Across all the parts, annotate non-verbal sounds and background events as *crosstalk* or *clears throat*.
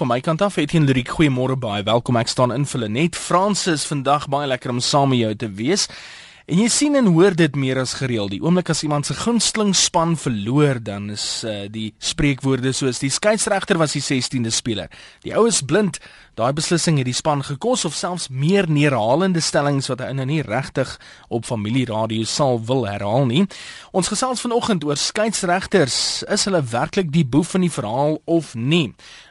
Van my kant af, Etienne Lurik, goeiemôre baie. Welkom. Ek staan in vir Lenet. Fransis vandag baie lekker om saam met jou te wees. En jy sien en hoor dit meer as gereeld. Die oomblik as iemand se gunsteling span verloor, dan is uh, die spreekwoorde soos die skeieregter was die 16de speler. Die ou is blind. Daai beslissing het die span gekos of selfs meer neerhalende stellings wat hy nou nie regtig op familieradio sal wil herhaal nie. Ons gesels vanoggend oor skeieregters. Is hulle werklik die boef van die verhaal of nie?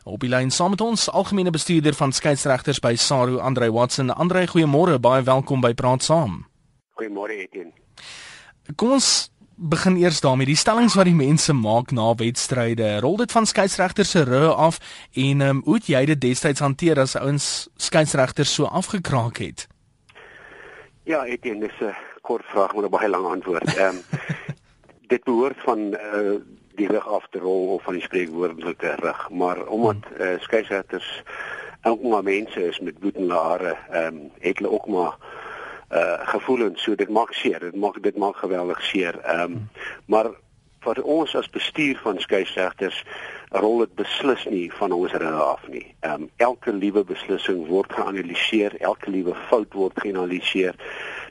Op die lyn saam met ons algemene bestuurder van skeieregters by Saru Andre Watson. Andre, goeiemôre. Baie welkom by Praat Saam. Goeiemôre Etienne. Kom ons begin eers daarmee. Die stellings wat die mense maak na wedstryde, rol dit van skeieregters se rug af en ehm um, hoe het jy dit destyds hanteer as ouens skeieregters so afgekraak het? Ja, Etienne, dis 'n kort vraag met 'n baie lang antwoord. Ehm um, *laughs* dit behoort van uh, die rug af te rol of van die spreekwoordelike rug, maar omdat uh, skeieregters ook maar mense is met bloed en hare, ehm um, het hulle ook maar uh gevoelens. So dit maak seer. Dit maak dit maak geweldig seer. Ehm um, maar vir ons as bestuur van skeieregters rol dit beslis nie van ons reg af nie. Ehm um, elke liewe beslissing word geanaliseer elke liewe fout word geanaliseer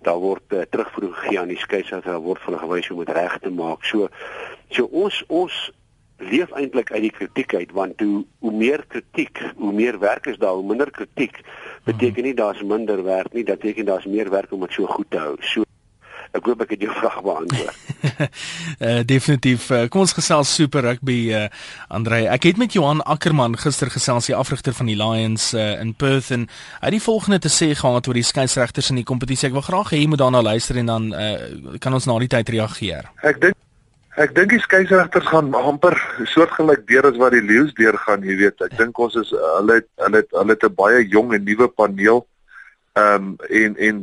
daar word uh, terugvoer gegee aan die skeieregter daar word hulle gewys hoe om dit reg te maak. So so ons ons leef eintlik uit die kritiek uit want hoe hoe meer kritiek, hoe meer werk is daar, hoe minder kritiek beteken nie daar's minder werk nie, dit beteken daar's meer werk om dit so goed te hou. So ek hoop ek het jou *laughs* vraag beantwoord. uh, *laughs* definitief. Uh, kom ons gesels super rugby uh, Andre. Ek het met Johan Ackerman gister gesels, die afrigter van die Lions uh, in Perth en hy het die volgende te sê gehad oor die skeieregters in die kompetisie. Ek wil graag hê jy moet daarna luister en dan uh, kan ons na die tyd reageer. Ek dink Ek dink die skeieregters gaan amper soortgelyk deur as wat die leeu's deur gaan, jy weet. Ek dink ons is hulle het hulle het hulle het 'n baie jong en nuwe paneel. Ehm um, en en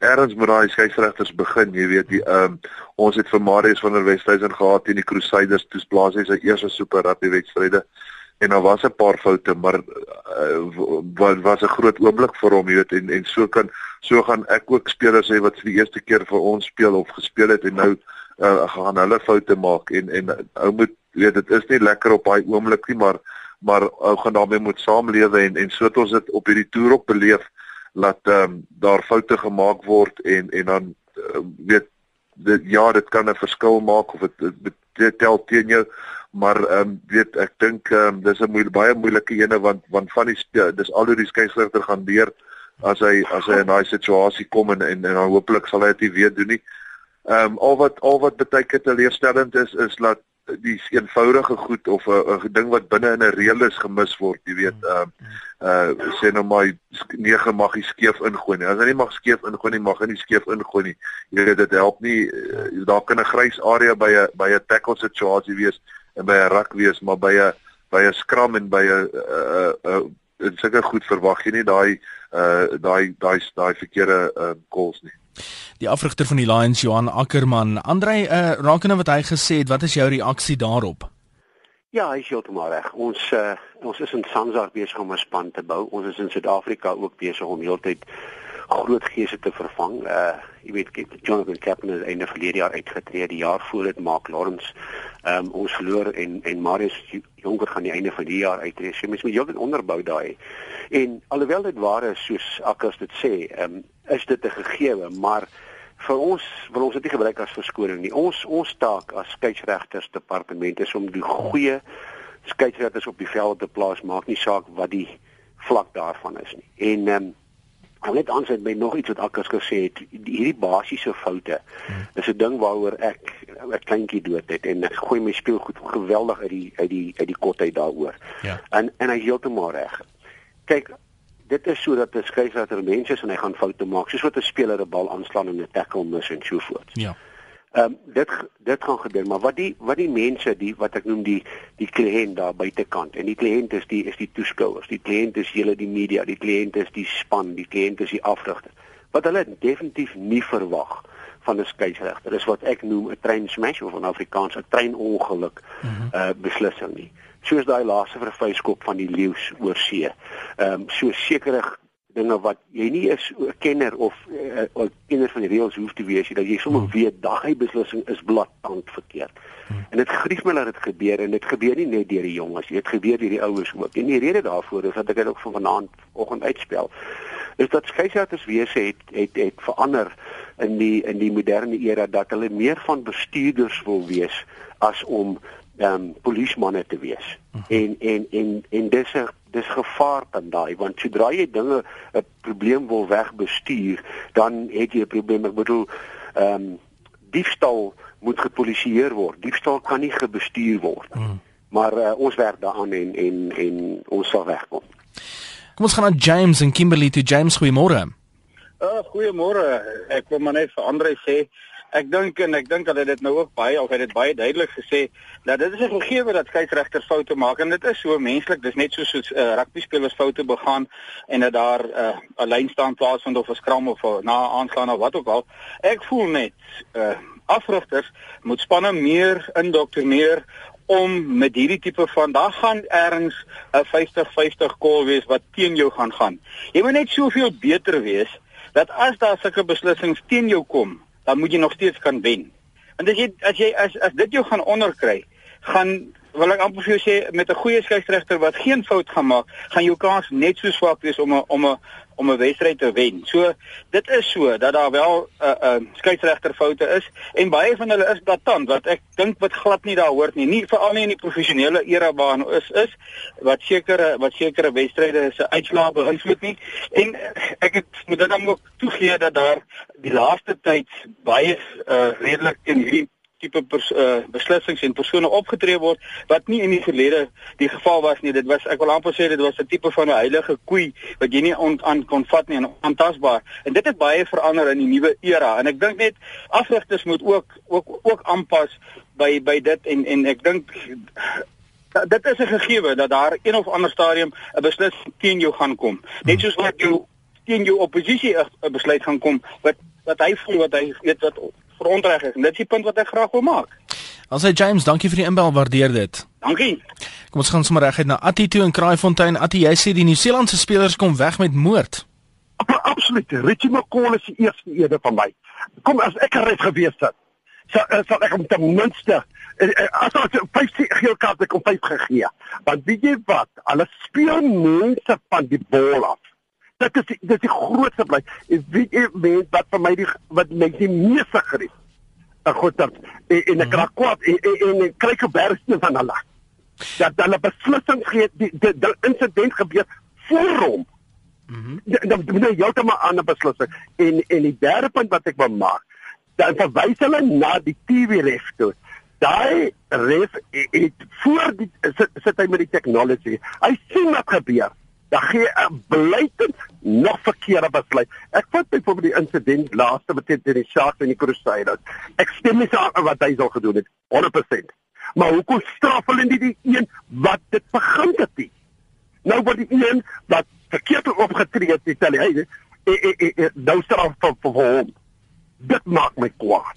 erns met daai skeieregters begin, jy weet, die ehm um, ons het vir Marius van der Westhuizen gehad teen die Crusaders, toe blaas hy sy eerste super rugby wedstryde en daar was 'n paar foute, maar uh, wat was 'n groot oomblik vir hom, jy weet, en en so kan so gaan ek ook spelers hê wat vir die eerste keer vir ons speel of gespeel het en nou uh, gaan hulle foute maak en en ou moet weet dit is nie lekker op daai oomblik nie maar maar ou gaan daarmee moet saamlewe en en soos ons dit op hierdie toer op beleef dat ehm um, daar foute gemaak word en en dan uh, weet dit ja dit kan 'n verskil maak of dit dit tel teen jou maar ehm um, weet ek dink ehm um, dis 'n moeilike baie moeilike ene want want van die dis al hoe die skeieregter gaan leer as hy as hy in daai situasie kom en en, en dan hopelik sal hy dit weer doen nie. Ehm um, al wat al wat baie keer teleurstellend is is dat die eenvoudige goed of 'n ding wat binne in 'n reël is gemis word, jy weet, ehm uh, uh sê nou maar 9 mag jy skeef ingooi nie. As jy nie mag skeef ingooi nie, mag jy nie skeef ingooi nie. Jy weet dit help nie. Uh, daar kan 'n grys area by 'n by 'n tackle situasie wees en by 'n rak wees, maar by 'n by 'n scrum en by 'n uh uh in sulke goed verwag jy nie daai uh daai daai daai verkeerde uh calls nie die afrigter van die Lions Johan Ackerman. Andre, uh, rakende wat hy gesê het, wat is jou reaksie daarop? Ja, hy is heeltemal reg. Ons uh, ons is in Sanzar besig om 'n span te bou. Ons is in Suid-Afrika ook besig om heeltyd groot geese te vervang. Uh jy weet Jonathan Kaplan het einde verlede jaar uitgetree, die jaar voor dit maak Lawrence ehm um, ons verloor en en Marius Jonker gaan die einde van die jaar uittreë. So mens moet heeltyd onderbou daai. En alhoewel dit waar is soos Akkers dit sê, ehm um, is dit 'n gegewe, maar vir ons wil ons dit nie gebruik as verskoning nie. Ons ons taak as skeieregters departement is om die goeie skeieregters op die veld te plaas, maak nie saak wat die vlak daarvan is nie. En ehm um, ek net aansluit by nog iets wat Akkers gesê het, die, hierdie basiese foute is 'n ding waaroor ek 'n kleintjie dood het en ek gooi my speelgoed geweldig uit die uit die uit die kot uit daaroor. Ja. En en hy heeltemal reg. Kyk, dit is sodat 'n skeieregter mense is en hy gaan foute maak, soos wat 'n speler 'n bal aanslaan en 'n tackle mis en so voort. Ja. Ehm um, dit dit gaan gebeur, maar wat die wat die mense die wat ek noem die die kliënt daar buitekant en die kliënt is die is die toeskouers, die kliënt is julle die media, die kliënt is die span, die kliënt is die afrigter. Wat hulle definitief nie verwag van 'n skeieregter is wat ek noem 'n train smash of 'n Afrikaans 'n treinongeluk mm -hmm. uh beslissing nie soos daai laaste verfyskop van die leeu's oor see. Ehm um, so sekerig dinge wat jy nie is 'n kenner of eh, 'n uh, kenner van die reëls hoef te wees dat jy sommer hmm. weet daai beslissing is blaatant verkeerd. Hmm. En dit grief my dat dit gebeur en dit gebeur nie net deur die jonges, dit gebeur deur die ouers ook. En die rede daarvoor is dat ek dit ook van vanaand oggend uitspel is dat skeieregters wese het het het verander in die in die moderne era dat hulle meer van bestuurders wil wees as om ehm um, polismanne te wees. -huh. En en en en dis 'n dis gevaar dan daai want sodra jy dinge 'n probleem wil wegbestuur, dan het jy 'n probleem. Ek bedoel ehm um, diefstal moet gepolisieer word. Diefstal kan nie gebestuur word nie. -huh. Maar uh, ons werk daaraan en en en ons sal wegkom. Kom ons gaan na James en Kimberley toe. James, goeiemôre. Uh, goeiemôre. Ek wil maar net vir Andre sê, ek dink en ek dink dat hy dit nou ook baie of hy dit baie duidelik gesê dat dit is 'n gegeewe dat skeieregters foute maak en dit is so menslik. Dis net soos soos uh, rugby spelers foute begaan en dat daar 'n uh, lyn staan plaasvind of 'n skram of a, na aanslaan of wat ook al. Ek voel net uh, afrigters moet spanne meer indoktrineer om met hierdie tipe van daar gaan ergens 'n 50-50 call wees wat teen jou gaan gaan. Jy moet net soveel beter wees dat as daar sulke beslissings teen jou kom, dan moet jy nog steeds kan wen. Want as jy as jy as as dit jou gaan onderkry, gaan wil ek amper vir jou sê met 'n goeie skeieregter wat geen fout gaan maak, gaan jou kans net so swak wees om 'n om 'n om 'n wedstryd te wen. So dit is so dat daar wel 'n uh, 'n uh, skeieregter foute is en baie van hulle is datant wat ek dink wat glad nie daar hoort nie. Nie veral nie in die professionele era waar is is wat sekere wat sekere wedstryde se uitslae beïnvloed nie. En ek het moet dit dan ook toegee dat daar die laaste tyd baie uh, redelik in hierdie tipe pers, uh, beslissings en persone opgetree word wat nie in die verlede die geval was nie. Dit was ek wil amper sê dit was 'n tipe van 'n heilige koei wat jy nie on, aan kon vat nie en ontasbaar. En dit het baie verander in die nuwe era en ek dink net afrigters moet ook ook ook aanpas by by dit en en ek dink dit is 'n gegewe dat daar een of ander stadium 'n beslissing teen jou gaan kom. Net soos wat jou teen jou oppositie 'n besluit gaan kom wat wat hy voel wat hy weet wat verontreg is. En dit is die punt wat ek graag wil maak. Ons sê James, dankie vir die inbel, waardeer dit. Dankie. Kom ons gaan sommer reguit na Attie toe in Kraaifontein. Attie, jy sê die Nieu-Seelandse spelers kom weg met moord. Absoluut. Richie McCall is die eerste ede van my. Kom as ek reg gewees het. Sal eh, sal ek hom ten minste eh, eh, as ons 50 geel kaarte kom 5 gegee. Want weet jy wat? Hulle speel mense van die bal af dit is dit is die grootste bly. Ek weet jy weet wat vir my die wat my die meeste gerief. Ek goed dat en, en ek raak kwaad en en ek kry geberste van hulle. Dat hulle beslissing gee die die, die insident gebeur voor hom. Mhm. Dan moet jy heeltemal aan 'n beslissing. En en die derde punt wat ek wil maak, dan verwys hulle na die TV ref toe. Daai ref het voor die sit, sit hy met die tegnologie. Hy sien wat gebeur dan gee 'n blykend nog verkeerde besluit. Ek vat byvoorbeeld die insident laaste met die Sharks en die Crusaders. Ek stem nie saam met wat hy sou gedoen het 100%. Maar hoekom straf hulle nie die een wat dit begin het nie? Nou word die een wat verkeerd opgetree het, sê hy, hy, hy, hy, hy nou straf vir hom. Dit maak my kwaad.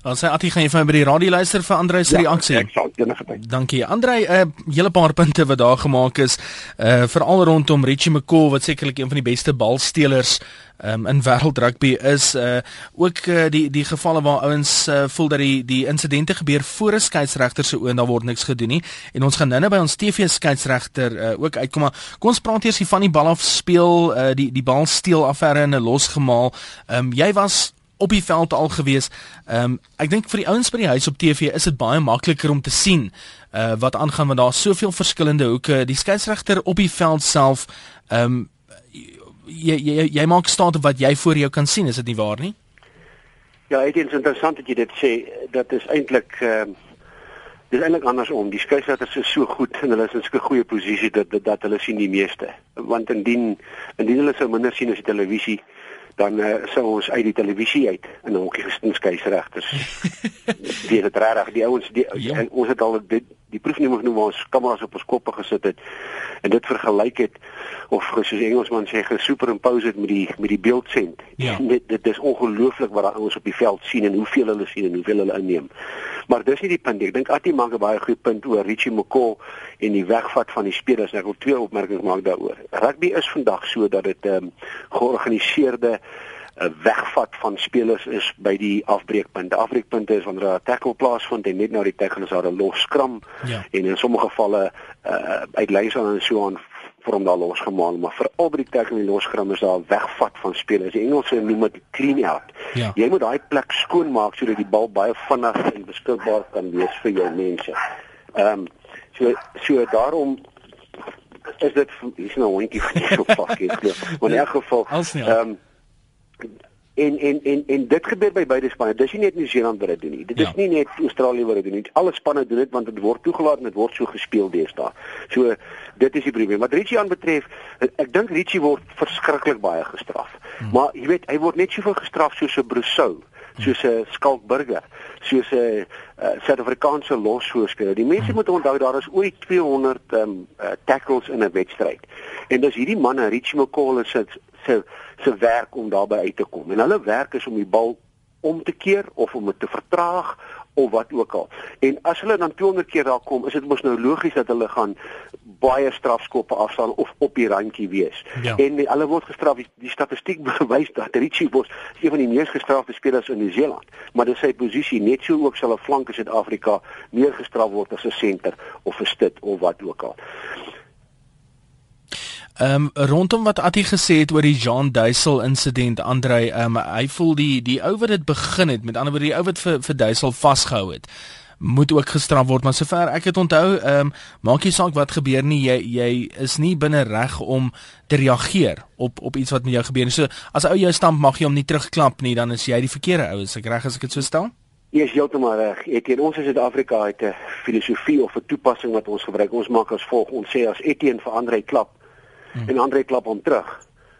Ons sê Ati gaan jy vir my by die radio luister vir Andre se ja, reaksie. Ek sal enige tyd. Dankie. Andre, 'n uh, hele paar punte wat daar gemaak is, uh veral rondom Richie McCaw wat sekerlik een van die beste balstelers um, in wêreld rugby is uh ook uh, die die gevalle waar ouens uh, voel dat die die insidente gebeur voor 'n skeieregter se oë en daar word niks gedoen nie en ons gaan nou-nou by ons TV skeieregter uh, ook uitkom maar kom ons praat eers hier van die bal af speel uh, die die bal steel affære in 'n losgemaal um, jy was op die veld al gewees. Ehm um, ek dink vir die ouens by die huis op TV is dit baie makliker om te sien uh wat aangaan want daar's soveel verskillende hoeke. Die skeieregter op die veld self ehm um, jy, jy jy maak staat op wat jy voor jou kan sien, is dit nie waar nie? Ja, dit is interessant dat jy dit sê. Dat is eintlik ehm uh, dis eintlik andersom. Die skeieregters is so goed en hulle is in so 'n goeie posisie dat, dat dat hulle sien die meeste. Want indien indien hulle sou minder sien as die televisie dan uh, sou ons uit die televisie uit in hokkie gestin skeieregters. *laughs* Dit is regtig die ouens die ja. en ons het al dit die proefneming genoem waar ons kameras op ons koppe gesit het en dit vergelyk het of soos Engelsman sê gesuperimpose het met die met die beeldsent. Ja. Dit dit is ongelooflik wat daai ouens op die veld sien en hoeveel hulle sien en hoeveel hulle inneem. Maar dis nie die punt. Ek dink Attie maak 'n baie goeie punt oor Richie McCaw en die wegvat van die spelers. Ek wil twee opmerkings maak daaroor. Rugby is vandag so dat dit ehm um, georganiseerde wegvat van spelers is by die afbreekpunt. Die afbreekpunt is wanneer 'n tackle plaasvind en net nou die tackle is daar 'n los skram Ja. en in sommige gevalle uh, uit lysaan en so aan vorm daar losgemaal, maar veral by die tackle en die los skram is daar 'n wegvat van spelers. Die Engelse noem dit clean out. Ja. Jy moet daai plek skoonmaak sodat die bal baie vinnig en beskikbaar kan wees vir jou mense. Ehm um, so so daarom is dit hier's nou 'n hondjie hier so glo. Maar in elk geval ehm um, en en en en dit gebeur by beide spanne. Dis nie net Nieu-Seeland wat dit doen nie. Dit Ja. is nie net Australië wat dit doen nie. Alle spanne doen dit want dit word toegelaat en dit word so gespeel deesdae. So dit is die probleem. Wat Richie aan betref, ek dink Richie word verskriklik baie gestraf. Hmm. Maar jy weet, hy word net soveel gestraf soos 'n Brosou, soos 'n Skalk Burger, soos 'n uh, Suid-Afrikaanse lossoorspeler. Die mense moet onthou daar is ooit 200 um, uh, tackles in 'n wedstryd. En dis hierdie manne, Richie McCall se se se werk om daarby uit te kom. En hulle werk is om die bal om te keer of om dit te vertraag of wat ook al. En as hulle dan 200 keer daar kom, is dit mos nou logies dat hulle gaan baie strafskoppe afstaan of op die randjie wees. Ja. En die, hulle word gestraf. Die, die statistiek *laughs* bewys dat Richie Bos een van die mees gestrafte spelers in Nieu-Seeland, maar dis sy posisie net so ook sal 'n flank in Suid-Afrika meer gestraf word as 'n senter of 'n stit of wat ook al. Ehm um, rondom wat Attie gesê het oor die Jean Duisel insident, Andre, ehm um, hy voel die die ou wat dit begin het, met ander woorde die ou wat vir vir Duisel vasgehou het, moet ook gestraf word, maar sover ek het onthou, ehm um, maak nie saak wat gebeur nie, jy jy is nie binne reg om te reageer op op iets wat met jou gebeur nie. So as 'n ou jou stamp mag jy hom nie terugklap nie, dan is jy die verkeerde ou, is ek reg as ek dit so stel? Jy is heeltemal reg. Etienne, ons in Suid-Afrika het 'n filosofie of 'n toepassing wat ons gebruik. Ons maak as volg: ons sê as Etienne vir Andre klap hmm. en Andre klap hom terug,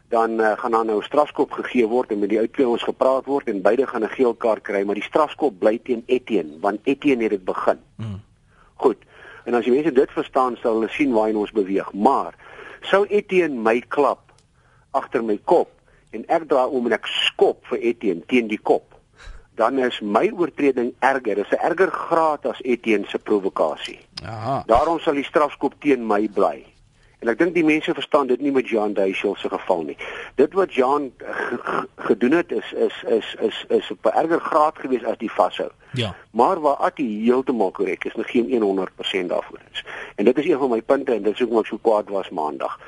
dan uh, gaan daar nou 'n strafskop gegee word en met die ou twee ons gepraat word en beide gaan 'n geel kaart kry, maar die strafskop bly teen Etienne, want Etienne het dit begin. Hmm. Goed. En as die mense dit verstaan, sal hulle sien waar ons beweeg. Maar sou Etienne my klap agter my kop en ek draai om en ek skop vir Etienne teen die kop dan is my oortreding erger. Dit is 'n erger graad as Etienne se provokasie. Aha. Daarom sal die strafskop teen my bly. En ek dink die mense verstaan dit nie met Jean Duisel se geval nie. Dit wat Jean g- gedoen het is is is is is op 'n erger graad gewees as die vashou. Ja. Maar waar Attie heeltemal korrek is, nog geen 100% daarvoor is. En dit is een van my punte en dit is hoekom ek so kwaad was maandag.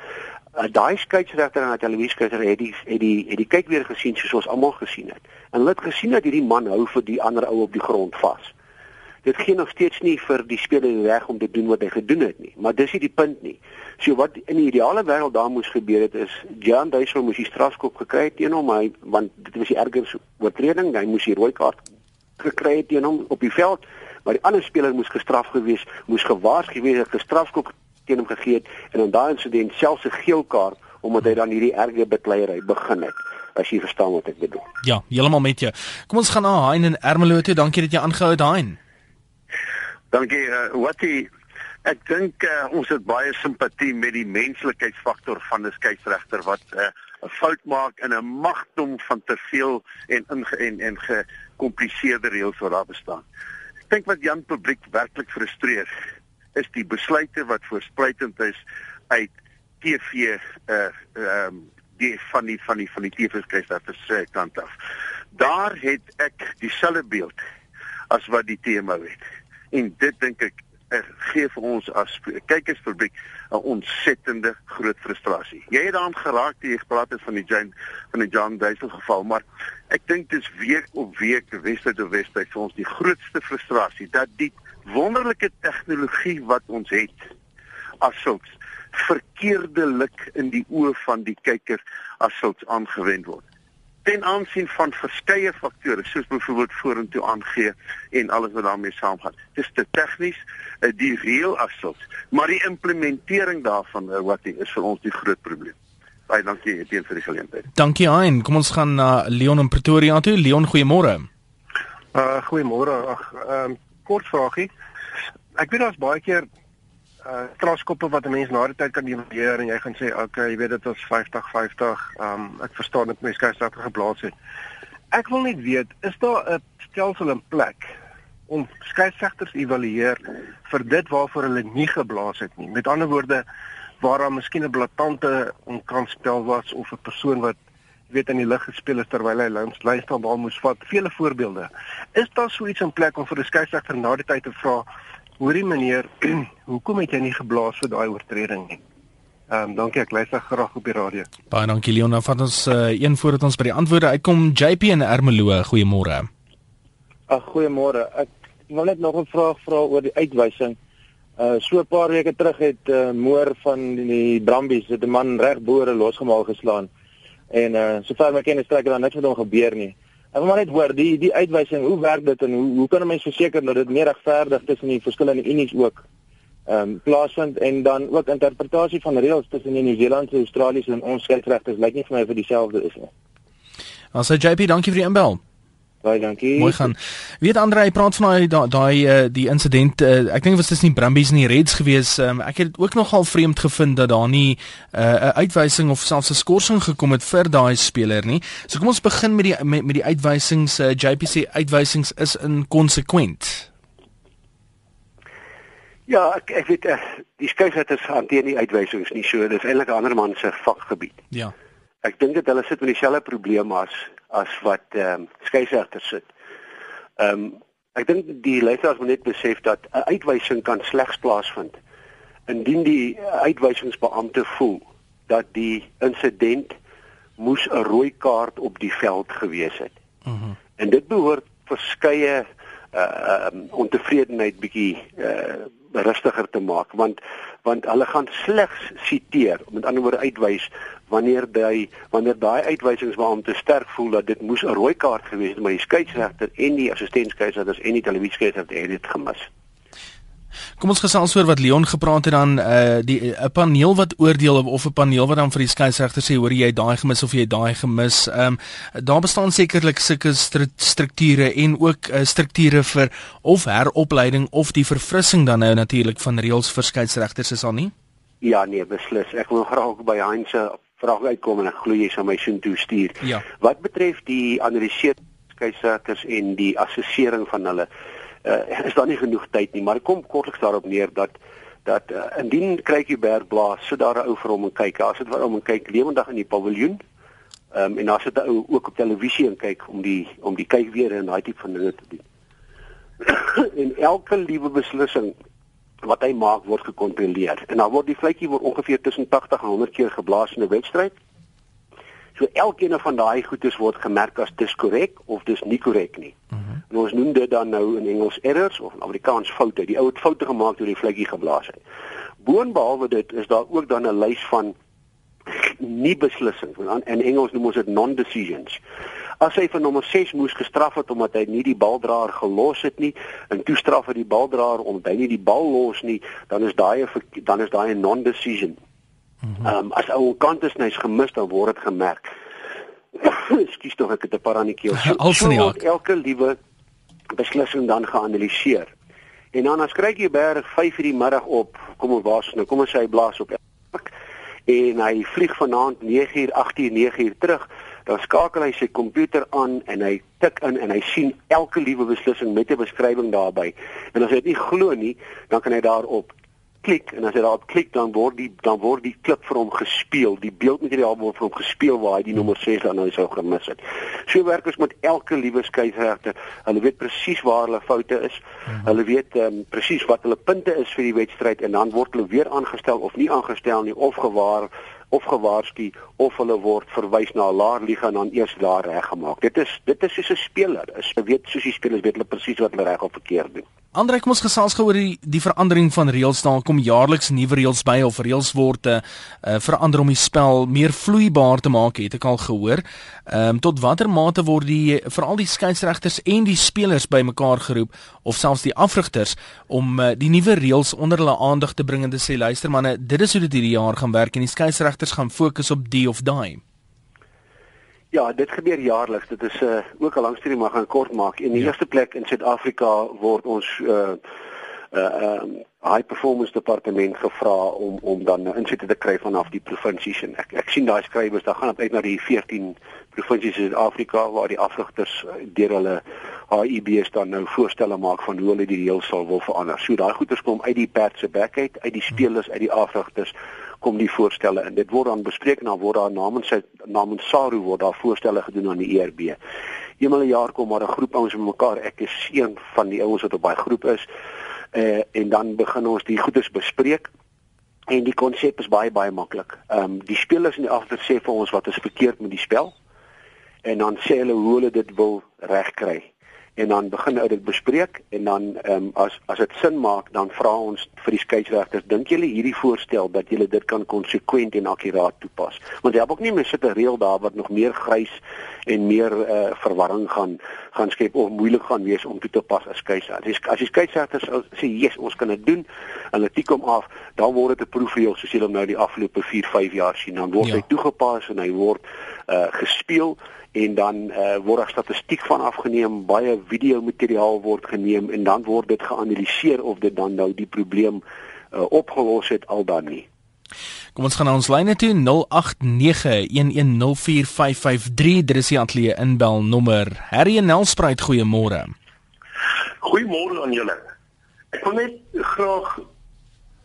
Uh, daai skeieregter en daai televisieskeier het die het die het die kyk weer gesien soos ons almal gesien het. En hulle het gesien dat hierdie man hou vir die ander ou op die grond vas. Dit gee nog steeds nie vir die speler die reg om te doen wat hy gedoen het nie, maar dis nie die punt nie. So wat in die ideale wêreld daar moes gebeur het is Jan Duisel moes die strafskop gekry het teen hom, hy want dit was die erger oortreding, hy moes die rooi kaart gekry het teen hom op die veld, maar die ander speler moes gestraf gewees, moes gewaarsku gewees het, gestrafskop teen hom gegee het en in daai insident selfs 'n geel kaart omdat hy dan hierdie erge bekleierery begin het. As jy verstaan wat ek bedoel. Ja, heeltemal met jou. Kom ons gaan na Hein in Ermelo toe. Dankie dat jy aangehou het, Hein. Dankie. Uh, wat die ek dink uh, ons het baie simpatie met die menslikheidsfaktor van 'n skeieregter wat 'n uh, fout maak in 'n magdom van te veel en inge, en en gekompliseerde reëls wat daar bestaan. Ek dink wat Jan publiek werklik frustreer is die besluite wat voorspruitend is uit TV uh ehm um, die van die van die van die TV-skeieregter se kant af. Daar het ek dieselfde beeld as wat die TMO het. En dit dink ek uh, gee vir ons as kykerspubliek 'n ontsettende groot frustrasie. Jy het daaraan geraak toe jy gepraat het van die Jane van die John Duisel geval, maar ek dink dis week op week weste tot weste vir ons die grootste frustrasie dat die wonderlike tegnologie wat ons het as sulks verkeerdelik in die oë van die kyker as sulks aangewend word ten aansien van verskeie faktore soos byvoorbeeld vorentoe aangee en alles wat daarmee saamgaan. Dis te tegnies, uh, die reël afsels, maar die implementering daarvan uh, wat die, is vir ons die groot probleem. Baie dankie Etienne vir die geleentheid. Dankie Hein. Kom ons gaan na Leon in Pretoria toe. Leon, goeiemôre. Uh goeiemôre. Ag, ehm um, kort vragie. ek weet daar's baie keer uh kraskoppe wat 'n mens na die tyd kan evalueer en jy gaan sê okay, jy weet dit was 50 50. Um ek verstaan dit mense kyk stadig geblaas het. Ek wil net weet, is daar 'n stelsel in plek om skeieregters evalueer vir dit waarvoor hulle nie geblaas het nie. Met ander woorde, waar daar miskien 'n blaatante onkanspel was of 'n persoon wat weet in die lug gespeel het terwyl hy langs lynstabal moes vat. Vele voorbeelde. Is daar so iets in plek om vir 'n skeieregter na die tyd te vra Hoorie meneer, *clears throat* hoekom het jy nie geblaas vir daai oortreding nie? Ehm um, dankie, ek luister graag op die radio. Baie dankie Leon. Vat ons uh, een voordat ons by die antwoorde uitkom. JP en Ermelo, goeiemôre. Ag, goeiemôre. Ek wil net nog 'n vraag vra oor die uitwysing. Uh so 'n paar weke terug het uh, Moor van die Brambies het 'n man reg boere losgemaak geslaan. En uh sover my kennis strek, het daar niks met hom gebeur nie. Ek wil maar net hoor die die uitwysing, hoe werk dit en hoe hoe kan 'n mens verseker dat dit meer regverdig tussen die verskillende unies ook ehm um, plaasvind en dan ook interpretasie van reëls tussen die Nieu-Seelandse, Australiese en ons skeieregters lyk nie vir my vir dieselfde is nie. Ons sê JP, dankie vir die inbel. Baie dankie. Mooi gaan. Weet Andre, hy praat van daai daai uh, die insident uh, ek dink dit was tussen die Brumbies en die Reds gewees. Um, ek het ook nogal vreemd gevind dat daar nie eh, 'n uh, uitwysing of selfs 'n skorsing gekom het vir daai speler nie. So kom ons begin met die met, met die uitwysings. Uh, JPC uitwysings is inkonsekwent. Ja, ek ek weet uh, die skeieregters hanteer nie uitwysings nie. So dis eintlik 'n ander man se vakgebied. Ja. Ek dink dit hulle sit met dieselfde probleem as as wat ehm um, skeieregters sit. Ehm um, ek dink die luisteraars moet net besef dat 'n uitwysing kan slegs plaasvind indien die uitwysingsbeampte voel dat die insident moes 'n rooi kaart op die veld gewees het. Mhm. Uh -huh. En dit behoort verskeie uh um, ontevredenheid bietjie uh rustiger te maak want want hulle gaan slegs siteer met ander woorde uitwys wanneer daai wanneer daai uitwysings waar om te sterk voel dat dit moes 'n rooi kaart gewees het maar die skeieregter en die assistentskeieregters en die televisieskeieregter het dit gemis. Kom ons gesels oor wat Leon gepraat het dan uh die 'n paneel wat oordeel of 'n paneel wat dan vir die skeieregter sê hoor jy daai gemis of jy daai gemis. Ehm um, daar bestaan sekerlik sulke strukture en ook uh, strukture vir of heropleiding of die verfrissing dan nou natuurlik van reëls vir skeieregters is al nie? Ja nee, beslis. Ek wil graag ook by Heinz se vraag uitkom en ek glo jy sal my sin toe stuur. Ja. Wat betref die analiseer skeieregters en die assessering van hulle uh, is daar nie genoeg tyd nie, maar kom kortliks daarop neer dat dat uh, indien Krykie Berg blaas, sit daar 'n ou vir hom en kyk. Daar sit vir hom en kyk lewendig in die paviljoen. Ehm um, en daar sit 'n ou ook op televisie en kyk om die om die kyk weer en daai tipe van dinge te doen. *coughs* en elke liewe beslissing wat hy maak word gekontroleer. En dan word die vletjie word ongeveer tussen 80 en 100 keer geblaas in 'n wedstryd. So elkeen van daai goedes word gemerk as dis korrek of dis nie korrek nie. Mhm. -huh. En ons noem dit dan nou in Engels errors of in Afrikaans foute. Die ou het foute gemaak toe die vletjie geblaas het. Boonbehalwe dit is daar ook dan 'n lys van nie beslissings. In Engels noem ons dit non-decisions. As hy vir nommer 6 moes gestraf het omdat hy nie die baldraer gelos het nie en toe straf hy die baldraer omdat hy nie die bal los nie, dan is daai dan is daai 'n non-decision. Mhm. Ehm um, as ou kant is ny's gemis dan word dit gemerk. *coughs* Ekskuus tog ek het 'n paar aan die keel. *laughs* So, so elke liewe beslissing dan geanaliseer. En dan as kry jy berg 5:00 die middag op, kom ons waas nou, kom ons sê hy blaas op elk en hy vlieg vanaand 9:00, 8:00, 9:00 terug. Dan skakel hy sy komputer aan en hy tik in en hy sien elke liewe beslissing met 'n beskrywing daarbey. En as hy dit nie glo nie, dan kan hy daarop klik en as hy daarop klik dan word die dan word die klip vir hom gespeel. Die beeldmateriaal word vir hom gespeel waar hy die nommer 6 dan nou sou gemis het. So werk ons met elke liewe skeieregter. Hulle weet presies waar hulle foute is. Mhm. Hulle weet um, presies wat hulle punte is vir die wedstryd en dan word hulle weer aangestel of nie aangestel nie of gewaar of gewaarsku of hulle word verwys na 'n laer liga en dan eers daar reggemaak. Dit is dit is soos 'n speler. Is weet soos die spelers weet hulle presies wat hulle reg of verkeerd doen. Andre, kom ons gesels gou oor die die verandering van reëls. Daar kom jaarliks nuwe reëls by of reëls word uh, verander om die spel meer vloeibaar te maak, het ek al gehoor. Ehm um, tot watter mate word die veral die skeieregters en die spelers bymekaar geroep of selfs die afrigters om uh, die nuwe reëls onder hulle aandag te bring en te sê luister manne, dit is hoe dit hierdie jaar gaan werk en die skeieregters gaan fokus op die of daai. Ja, dit gebeur jaarliks. Dit is 'n uh, ook 'n lang storie maar gaan kort maak. In die ja. eerste plek in Suid-Afrika word ons uh uh um high performance departement gevra om om dan insette te kry vanaf die provinsies en ek ek sien daai skrywers dan gaan op uit na die 14 provinsies in Suid-Afrika waar die afrigters deur hulle HIBs dan nou voorstelle maak van hoe hulle die reël sal wil verander. So daai goeders kom uit die perd se bek uit, uit die spelers, uit die afrigters kom die voorstelle en dit word dan bespreek en dan word daar namens sy namens SARU word daar voorstelle gedoen aan die ERB. Eenmal 'n jaar kom maar 'n groep ouens bymekaar. Ek is een van die ouens wat op daai groep is uh, en dan begin ons die goeders bespreek en die konsep is baie baie maklik. Ehm um, die spelers in die agter sê vir ons wat is verkeerd met die spel en dan sê hulle hoe hulle dit wil regkry en dan begin ou dit bespreek en dan ehm um, as as dit sin maak dan vra ons vir die skeieregters dink julle hierdie voorstel dat julle dit kan konsekwent en akkuraat toepas? Want jy het ook nie meer sit 'n reël daar wat nog meer grys en meer uh, verwarring gaan gaan skep of moeilik gaan wees om toe te pas as skeieregters as die skeieregters sê yes ons kan dit doen hulle tik hom af. Dan word dit 'n proefreel soos julle nou die afgelope 4 5 jaar sien. Dan word ja. hy toegepas en hy word uh, gespeel en dan uh, word daar statistiek van afgeneem, baie video materiaal word geneem en dan word dit geanaliseer of dit dan nou die probleem uh, opgelos het al dan nie. Kom ons gaan na ons lyne toe 0891104553. Dit is die antlie inbel nommer. Harry en Nelspruit, goeiemôre. Goeiemôre aan julle. Ek wil net graag